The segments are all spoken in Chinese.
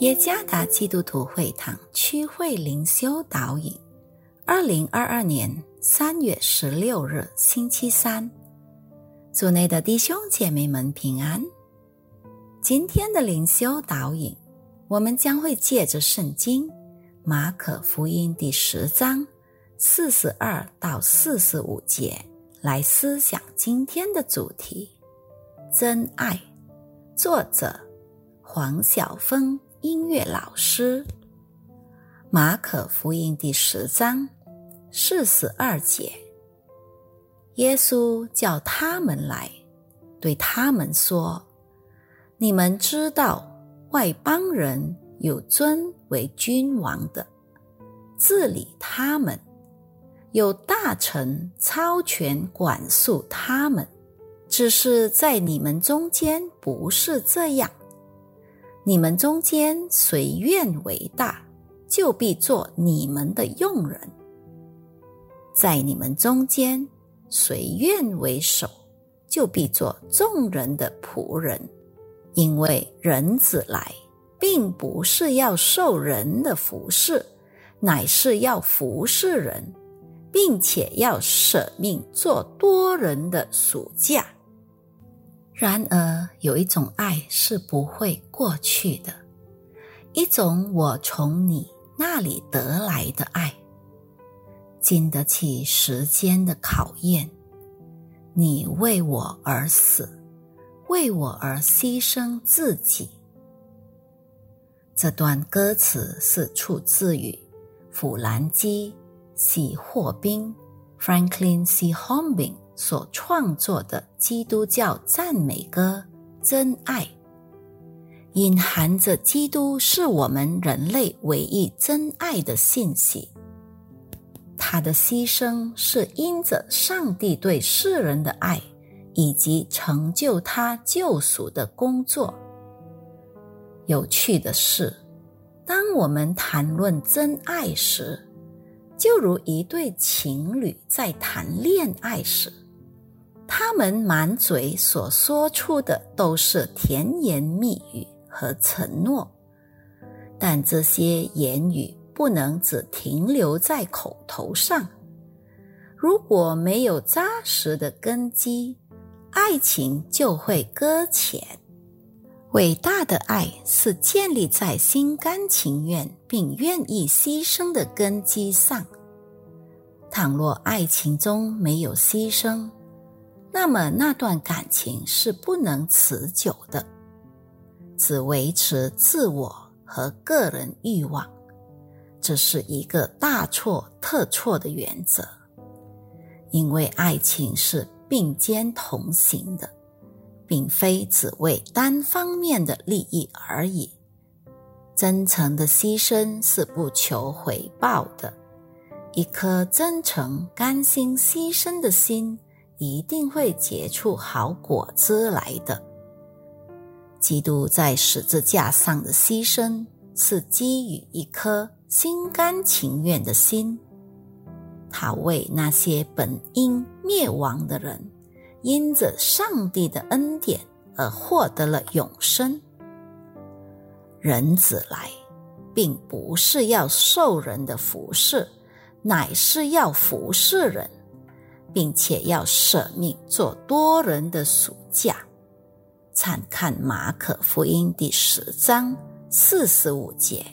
耶加达基督徒会堂区会灵修导引，二零二二年三月十六日星期三，组内的弟兄姐妹们平安。今天的灵修导引，我们将会借着圣经马可福音第十章四十二到四十五节来思想今天的主题：真爱。作者黄晓峰。音乐老师，《马可福音》第十章四十二节，耶稣叫他们来，对他们说：“你们知道，外邦人有尊为君王的，治理他们；有大臣超权管束他们。只是在你们中间不是这样。”你们中间谁愿为大，就必做你们的用人；在你们中间谁愿为首，就必做众人的仆人。因为人子来，并不是要受人的服侍，乃是要服侍人，并且要舍命做多人的属价。然而，有一种爱是不会过去的，一种我从你那里得来的爱，经得起时间的考验。你为我而死，为我而牺牲自己。这段歌词是出自于弗兰基·喜霍宾 （Franklin C. Hombing）。所创作的基督教赞美歌《真爱》，隐含着基督是我们人类唯一真爱的信息。他的牺牲是因着上帝对世人的爱，以及成就他救赎的工作。有趣的是，当我们谈论真爱时，就如一对情侣在谈恋爱时。他们满嘴所说出的都是甜言蜜语和承诺，但这些言语不能只停留在口头上。如果没有扎实的根基，爱情就会搁浅。伟大的爱是建立在心甘情愿并愿意牺牲的根基上。倘若爱情中没有牺牲，那么，那段感情是不能持久的，只维持自我和个人欲望，这是一个大错特错的原则。因为爱情是并肩同行的，并非只为单方面的利益而已。真诚的牺牲是不求回报的，一颗真诚、甘心牺牲的心。一定会结出好果子来的。基督在十字架上的牺牲，是基于一颗心甘情愿的心。他为那些本应灭亡的人，因着上帝的恩典而获得了永生。人子来，并不是要受人的服侍，乃是要服侍人。并且要舍命做多人的暑假。参看马可福音第十章四十五节，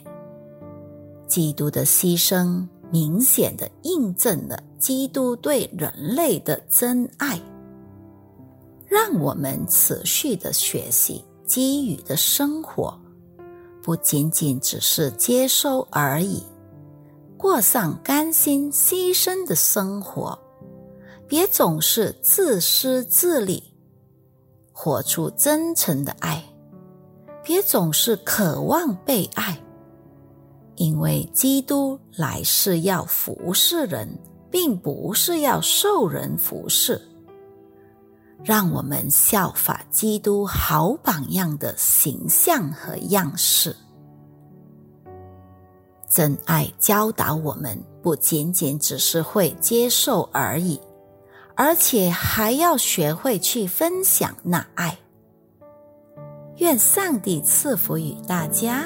基督的牺牲明显的印证了基督对人类的真爱。让我们持续的学习基于的生活，不仅仅只是接收而已，过上甘心牺牲的生活。别总是自私自利，活出真诚的爱；别总是渴望被爱，因为基督来是要服侍人，并不是要受人服侍。让我们效法基督好榜样的形象和样式。真爱教导我们，不仅仅只是会接受而已。而且还要学会去分享那爱。愿上帝赐福与大家。